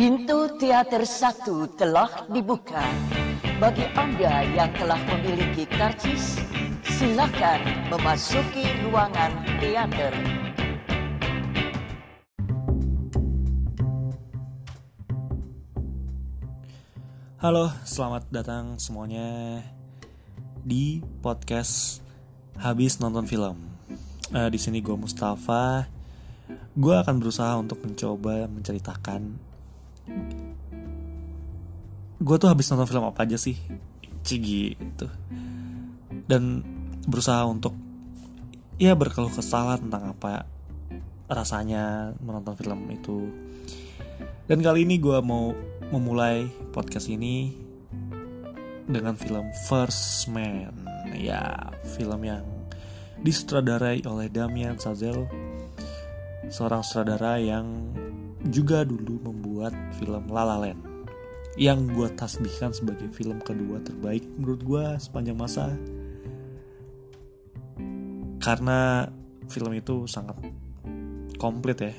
Pintu teater satu telah dibuka. Bagi Anda yang telah memiliki karcis, silakan memasuki ruangan teater. Halo, selamat datang semuanya di podcast habis nonton film. Uh, di sini gue Mustafa. Gue akan berusaha untuk mencoba menceritakan gue tuh habis nonton film apa aja sih? Cigi itu. Dan berusaha untuk ya berkeluh kesah tentang apa rasanya menonton film itu. Dan kali ini gue mau memulai podcast ini dengan film First Man. Ya film yang disutradarai oleh Damien Chazelle seorang sutradara yang juga dulu membuat film La La Land. Yang gue tasbihkan sebagai film kedua terbaik menurut gue sepanjang masa. Karena film itu sangat komplit ya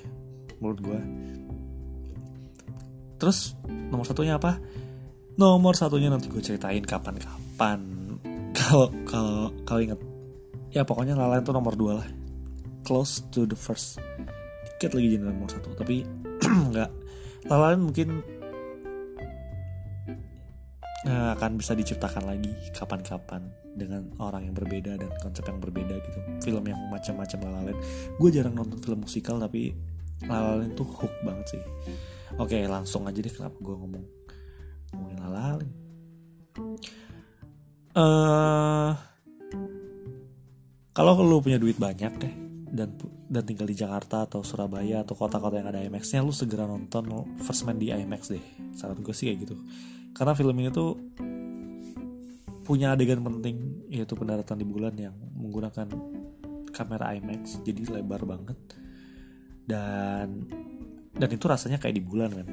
menurut gue terus nomor satunya apa? Nomor satunya nanti gue ceritain kapan-kapan. Kalau kalau kalau inget ya pokoknya lain tuh nomor dua lah. Close to the first. Tiket lagi jadi nomor satu tapi nggak lain mungkin uh, akan bisa diciptakan lagi kapan-kapan dengan orang yang berbeda dan konsep yang berbeda gitu. Film yang macam-macam lalalen gue jarang nonton film musikal tapi lalalen tuh hook banget sih. Oke langsung aja deh kenapa gue ngomong ngomongin lalalen uh, kalau lu punya duit banyak deh dan dan tinggal di Jakarta atau Surabaya atau kota-kota yang ada IMAX-nya lu segera nonton First Man di IMAX deh. Saran gue sih kayak gitu. Karena film ini tuh punya adegan penting yaitu pendaratan di bulan yang menggunakan kamera IMAX jadi lebar banget. Dan dan itu rasanya kayak di bulan kan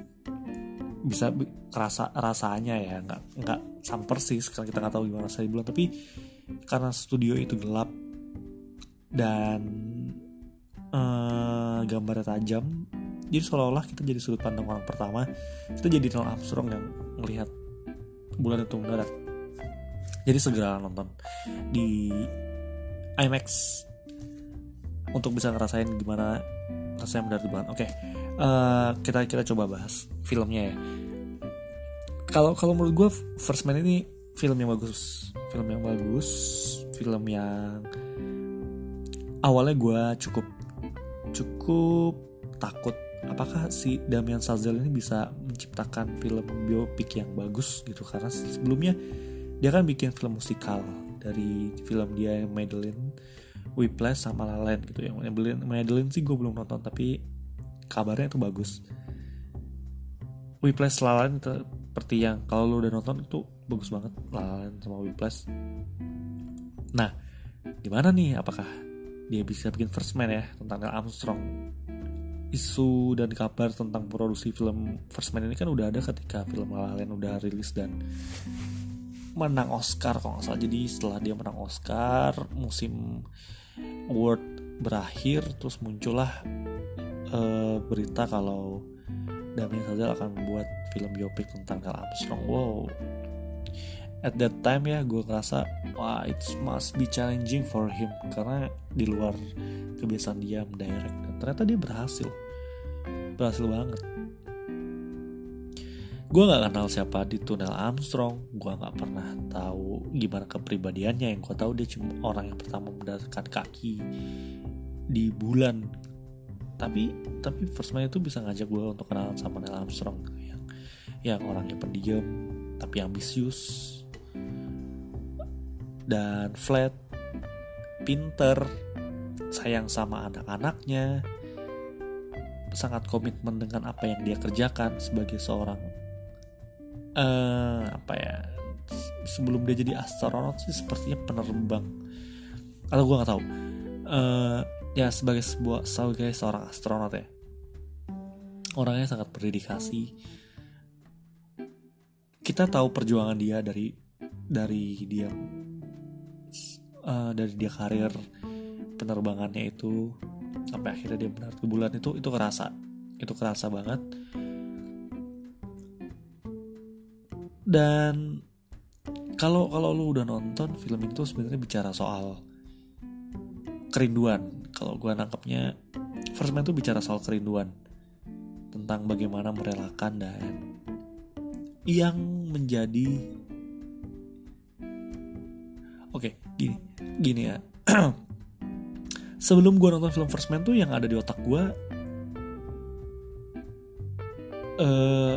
bisa kerasa rasanya ya nggak nggak sama persis karena kita nggak tahu gimana rasanya di bulan. Tapi karena studio itu gelap dan uh, gambarnya tajam. Jadi seolah-olah kita jadi sudut pandang orang pertama. Kita jadi Neil Armstrong yang melihat bulan itu mendarat jadi segera nonton di IMAX untuk bisa ngerasain gimana rasanya mendarat di bulan. Oke uh, kita kita coba bahas filmnya ya. Kalau kalau menurut gue First Man ini film yang bagus. Film yang bagus film yang awalnya gue cukup cukup takut apakah si Damian Chazelle ini bisa menciptakan film biopik yang bagus gitu. Karena sebelumnya dia kan bikin film musikal dari film dia yang Madeline Whiplash sama La Land gitu. Yang Madeline, Madeline sih gue belum nonton tapi kabarnya itu bagus. Whiplash La Land seperti yang kalau lo udah nonton itu bagus banget. La Land sama Whiplash. Nah gimana nih? Apakah dia bisa bikin First Man ya tentang Neil Armstrong. Isu dan kabar tentang produksi film First Man ini kan udah ada ketika film La La Land udah rilis dan menang Oscar kalau nggak salah. Jadi setelah dia menang Oscar musim award berakhir terus muncullah uh, berita kalau Damien Chazelle akan membuat film biopik tentang Neil Armstrong. Wow at that time ya gue ngerasa wah it must be challenging for him. Karena di luar kebiasaan dia mendirect. Dan ternyata dia berhasil. Berhasil banget. Gue nggak kenal siapa di tunnel Armstrong. Gue nggak pernah tahu gimana kepribadiannya. Yang gue tahu dia cuma orang yang pertama mendaratkan kaki di bulan. Tapi tapi First Man itu bisa ngajak gue untuk kenalan sama Neil Armstrong. Yang yang orangnya pendiam tapi ambisius dan flat, pinter, sayang sama anak-anaknya, sangat komitmen dengan apa yang dia kerjakan sebagai seorang uh, apa ya sebelum dia jadi astronot sih sepertinya penerbang. Atau gue nggak tahu. Uh, ya sebagai sebuah sebagai seorang astronot ya. Orangnya sangat berdedikasi. Kita tahu perjuangan dia dari dari dia uh, dari dia karir penerbangannya itu sampai akhirnya dia benar ke bulan itu itu kerasa. Itu kerasa banget. Dan kalau kalau lu udah nonton film itu sebenarnya bicara soal kerinduan. Kalau gue nangkepnya First Man itu bicara soal kerinduan tentang bagaimana merelakan dan yang menjadi oke gini gini ya. Sebelum gue nonton film First Man tuh yang ada di otak gue uh,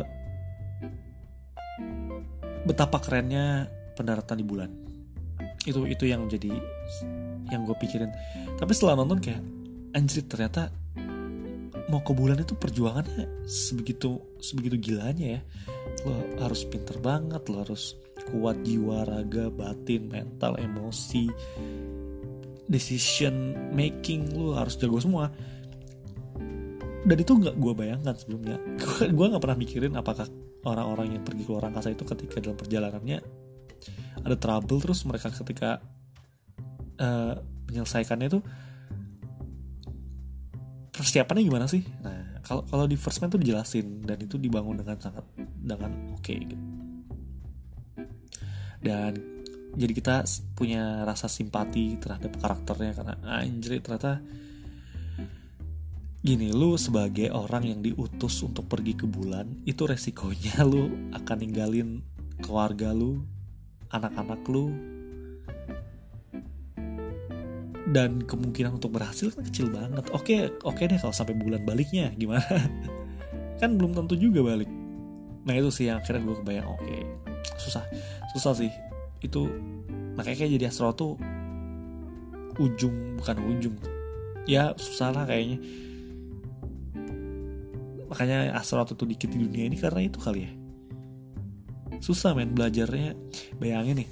betapa kerennya pendaratan di bulan. Itu itu yang jadi yang gue pikirin. Tapi setelah nonton kayak anjir ternyata mau ke bulan itu perjuangannya sebegitu sebegitu gilanya ya. Lo harus pinter banget lo harus kuat jiwa raga batin mental emosi decision making lo harus jago semua dan itu nggak gue bayangkan sebelumnya gue nggak pernah mikirin apakah orang-orang yang pergi ke luar angkasa itu ketika dalam perjalanannya ada trouble terus mereka ketika uh, menyelesaikannya itu persiapannya gimana sih? Nah, kalau kalau di first man tuh dijelasin dan itu dibangun dengan sangat dengan oke okay, gitu. Dan jadi kita punya rasa simpati terhadap karakternya karena anjir ternyata gini lu sebagai orang yang diutus untuk pergi ke bulan itu resikonya lu akan ninggalin keluarga lu anak-anak lu. Dan kemungkinan untuk berhasil kan kecil banget. Oke oke deh kalau sampai bulan baliknya gimana? Kan belum tentu juga balik. Nah itu sih yang akhirnya gue kebayang oke susah. Susah sih. Itu makanya kayak jadi astronot tuh ujung bukan ujung. Ya susah lah kayaknya. Makanya astronot itu dikit di dunia ini karena itu kali ya. Susah men belajarnya. Bayangin nih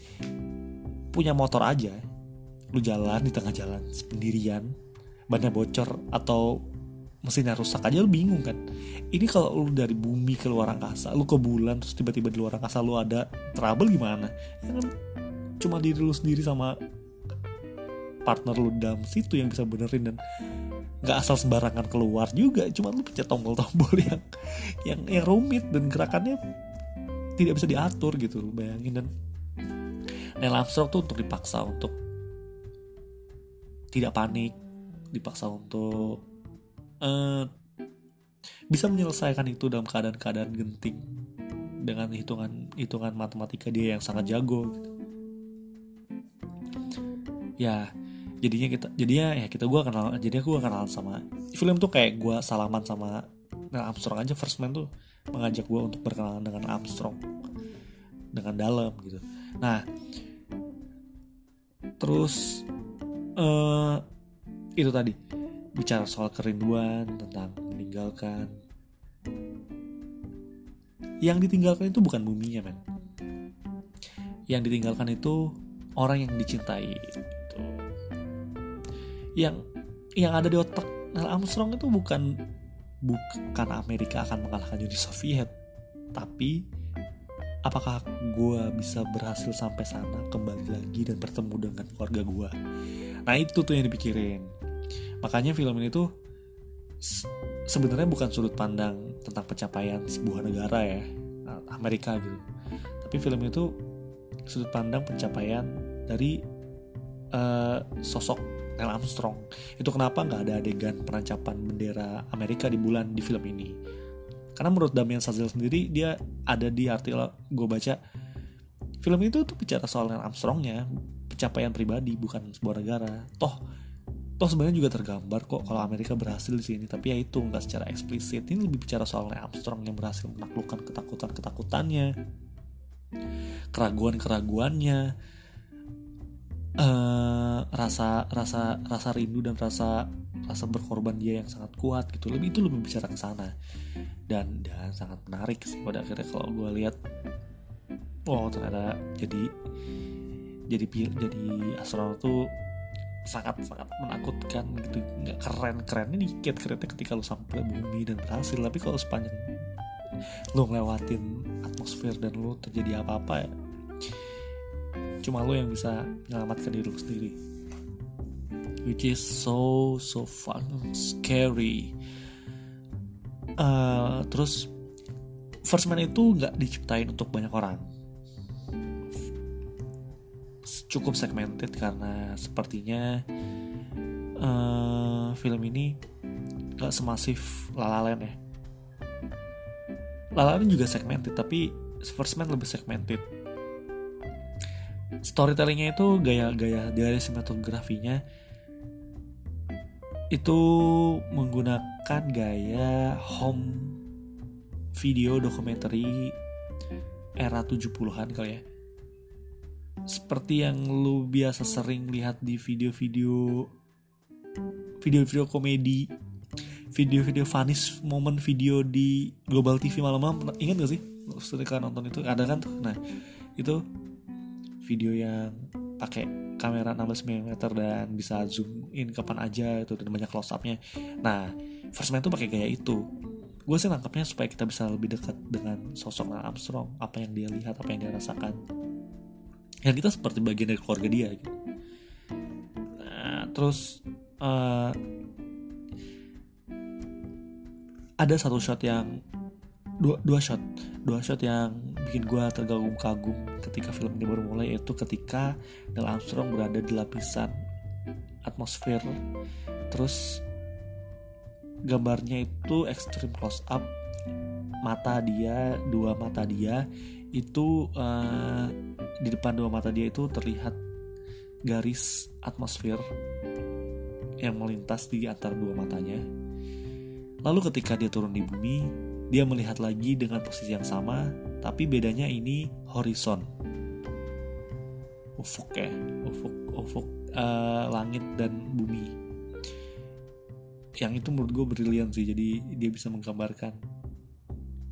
punya motor aja lu jalan di tengah jalan sendirian bannya bocor atau mesinnya rusak aja lu bingung kan. Ini kalau lu dari bumi ke luar angkasa lu ke bulan terus tiba-tiba di luar angkasa lu ada trouble gimana? Ya kan cuma diri lu sendiri sama partner lu dalam situ yang bisa benerin dan nggak asal sembarangan keluar juga. Cuma lu pencet tombol-tombol yang yang yang rumit dan gerakannya tidak bisa diatur gitu bayangin. Dan Neil Armstrong tuh untuk dipaksa untuk tidak panik dipaksa untuk uh, bisa menyelesaikan itu dalam keadaan-keadaan genting dengan hitungan hitungan matematika dia yang sangat jago gitu. ya jadinya kita jadinya ya kita gue kenal jadinya gue kenal sama film tuh kayak gue salaman sama Neil Armstrong aja First Man tuh mengajak gue untuk berkenalan dengan Armstrong dengan dalam gitu nah terus uh, itu tadi bicara soal kerinduan tentang meninggalkan. Yang ditinggalkan itu bukan buminya men. Yang ditinggalkan itu orang yang dicintai gitu. yang yang ada di otak Neil Armstrong itu bukan bukan Amerika akan mengalahkan Uni Soviet tapi apakah gue bisa berhasil sampai sana kembali lagi dan bertemu dengan keluarga gue nah itu tuh yang dipikirin makanya film ini tuh sebenarnya bukan sudut pandang tentang pencapaian sebuah negara ya Amerika gitu. Tapi film itu sudut pandang pencapaian dari uh, sosok Neil Armstrong. Itu kenapa nggak ada adegan penancapan bendera Amerika di bulan di film ini? Karena menurut Damien Chazelle sendiri dia ada di artikel gue baca film itu tuh bicara soal Neil Armstrongnya pencapaian pribadi bukan sebuah negara. Toh toh sebenarnya juga tergambar kok kalau Amerika berhasil di sini tapi ya itu nggak secara eksplisit. Ini lebih bicara soal Neil Armstrong yang berhasil menaklukkan ketakutan ketakutannya keraguan keraguannya uh, rasa rasa rasa rindu dan rasa rasa berkorban dia yang sangat kuat gitu. Lebih itu lebih bicara ke sana. Dan dan sangat menarik sih pada akhirnya kalau gue lihat oh ternyata jadi jadi jadi astronot tuh sangat sangat menakutkan gitu. Nggak keren kerennya dikit kerennya ketika lu sampai bumi dan berhasil. Tapi kalau sepanjang lu ngelewatin atmosfer dan lu terjadi apa-apa ya cuma lu yang bisa menyelamatkan diri lu sendiri. Which is so so fun scary. Uh, terus First Man itu nggak diciptain untuk banyak orang cukup segmented karena sepertinya uh, film ini gak semasif La La Land ya. La La Land juga segmented tapi First Man lebih segmented. Storytellingnya itu gaya-gaya dari sinematografinya itu menggunakan gaya home video dokumenter era 70-an kali ya seperti yang lu biasa sering lihat di video-video video-video komedi video-video funny moment video di Global TV malam-malam. Ingat gak sih? Setelah nonton itu? Ada kan tuh? Nah itu video yang pakai kamera 16 mm dan bisa zoom in kapan aja itu dan banyak close upnya nah First Man tuh pakai gaya itu. Gue sih nangkepnya supaya kita bisa lebih dekat dengan sosok Neil Armstrong apa yang dia lihat apa yang dia rasakan yang kita seperti bagian dari keluarga dia gitu. Nah, terus uh, ada satu shot yang dua dua shot. Dua shot yang bikin gue tergagum-kagum ketika film ini baru mulai yaitu ketika Neil Armstrong berada di lapisan atmosfer. Terus gambarnya itu extreme close up mata dia dua mata dia itu uh, di depan dua mata dia itu terlihat garis atmosfer yang melintas di antara dua matanya. Lalu ketika dia turun di bumi, dia melihat lagi dengan posisi yang sama, tapi bedanya ini horizon. Ufuk ya, ufuk, ufuk uh, langit dan bumi. Yang itu menurut gue brilian sih, jadi dia bisa menggambarkan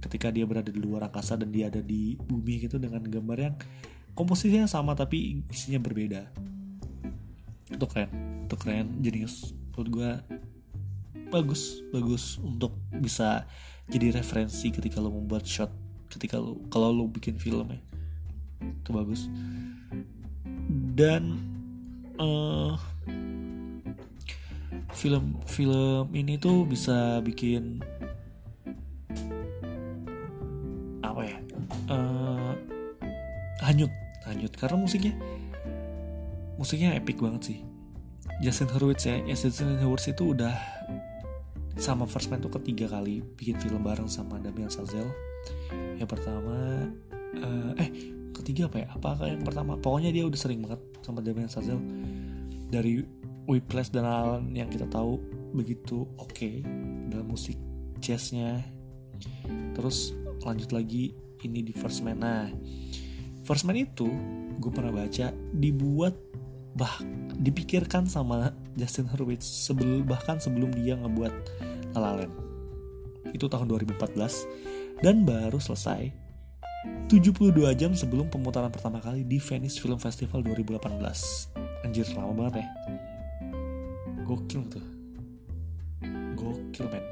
ketika dia berada di luar angkasa dan dia ada di bumi gitu dengan gambar yang komposisinya sama tapi isinya berbeda. Itu keren. Itu keren. Jenius menurut gue bagus. Bagus untuk bisa jadi referensi ketika lo membuat shot. Ketika lo kalau lo bikin film ya. Itu bagus. Dan uh, film film ini tuh bisa bikin apa ya? Uh, hanyut hanyut karena musiknya musiknya epic banget sih. Justin Hurwitz ya, ya Justin Hurwitz itu udah sama First Man tuh ketiga kali bikin film bareng sama Damien Chazelle. Yang pertama uh, eh ketiga apa ya? Apakah yang pertama? Pokoknya dia udah sering banget sama Damien Chazelle. Dari Whiplash dan yang kita tahu begitu oke okay dalam musik jazznya. Terus lanjut lagi ini di First Man. Nah First Man itu gue pernah baca dibuat bah dipikirkan sama Justin Hurwitz sebelum bahkan sebelum dia ngebuat La La Land. Itu tahun 2014 dan baru selesai 72 jam sebelum pemutaran pertama kali di Venice Film Festival 2018 anjir lama banget ya. Gokil tuh. Gokil men.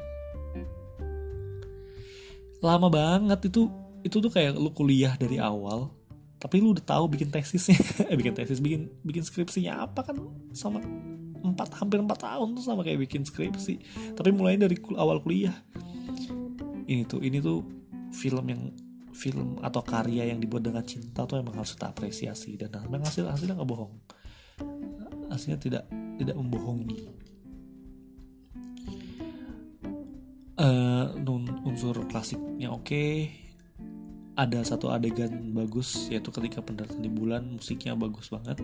Lama banget itu. Itu tuh kayak lu kuliah dari awal tapi lu udah tahu bikin tesisnya. Eh bikin tesis bikin bikin skripsinya apa kan sama empat hampir empat tahun tuh sama kayak bikin skripsi. Tapi mulai dari kul awal kuliah. Ini tuh ini tuh film yang film atau karya yang dibuat dengan cinta tuh emang harus kita apresiasi. Dan memang hasil hasilnya nggak bohong. Hasilnya tidak tidak membohongi. Uh, unsur klasiknya oke. okay. Ada satu adegan bagus yaitu ketika pendaratan di bulan musiknya bagus banget.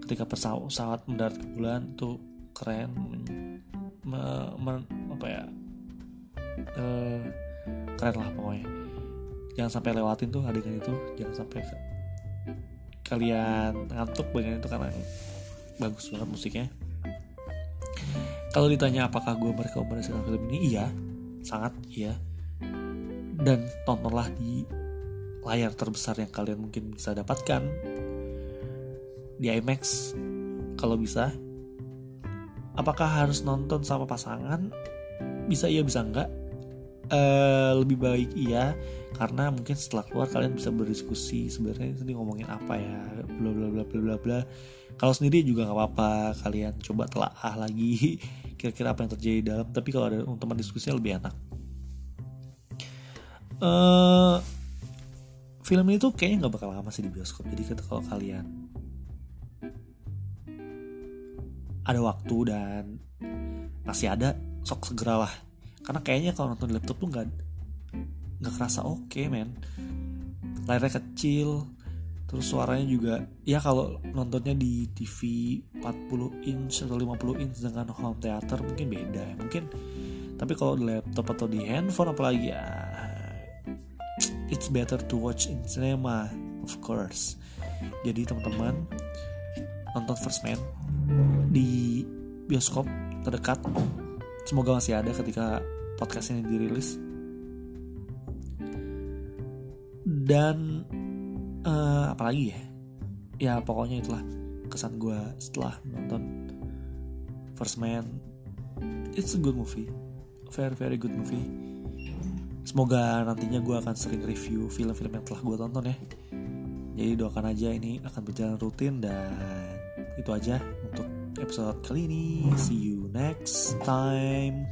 Ketika pesawat mendarat ke bulan tuh keren. Me, me, apa ya? Uh, keren lah pokoknya. Jangan sampai lewatin tuh adegan itu jangan sampai kalian ngantuk bagian itu karena bagus banget musiknya. Kalau ditanya apakah gue merekomendasikan film ini iya sangat iya. Dan tontonlah di layar terbesar yang kalian mungkin bisa dapatkan di IMAX kalau bisa. Apakah harus nonton sama pasangan? Bisa iya bisa enggak? Uh, lebih baik iya karena mungkin setelah keluar kalian bisa berdiskusi sebenarnya ini ngomongin apa ya bla bla bla bla bla bla. Kalau sendiri juga nggak apa-apa kalian coba telaah lagi kira-kira apa yang terjadi di dalam. Tapi kalau ada teman diskusinya lebih enak. Uh, film ini tuh kayaknya nggak bakal lama sih di bioskop. Jadi kalau kalian ada waktu dan masih ada sok segera lah. Karena kayaknya kalau nonton di laptop tuh nggak nggak kerasa oke okay, men. Layarnya kecil terus suaranya juga ya kalau nontonnya di TV 40 inch atau 50 inch dengan home theater mungkin beda ya mungkin. Tapi kalau di laptop atau di handphone apalagi ya it's better to watch in cinema of course. Jadi teman-teman nonton First Man di bioskop terdekat. Semoga masih ada ketika podcast ini dirilis. Dan uh, apalagi ya? Ya pokoknya itulah kesan gue setelah nonton First Man. It's a good movie. Very very good movie semoga nantinya gue akan sering review film-film yang telah gue tonton ya. Jadi doakan aja ini akan berjalan rutin dan itu aja untuk episode kali ini. See you next time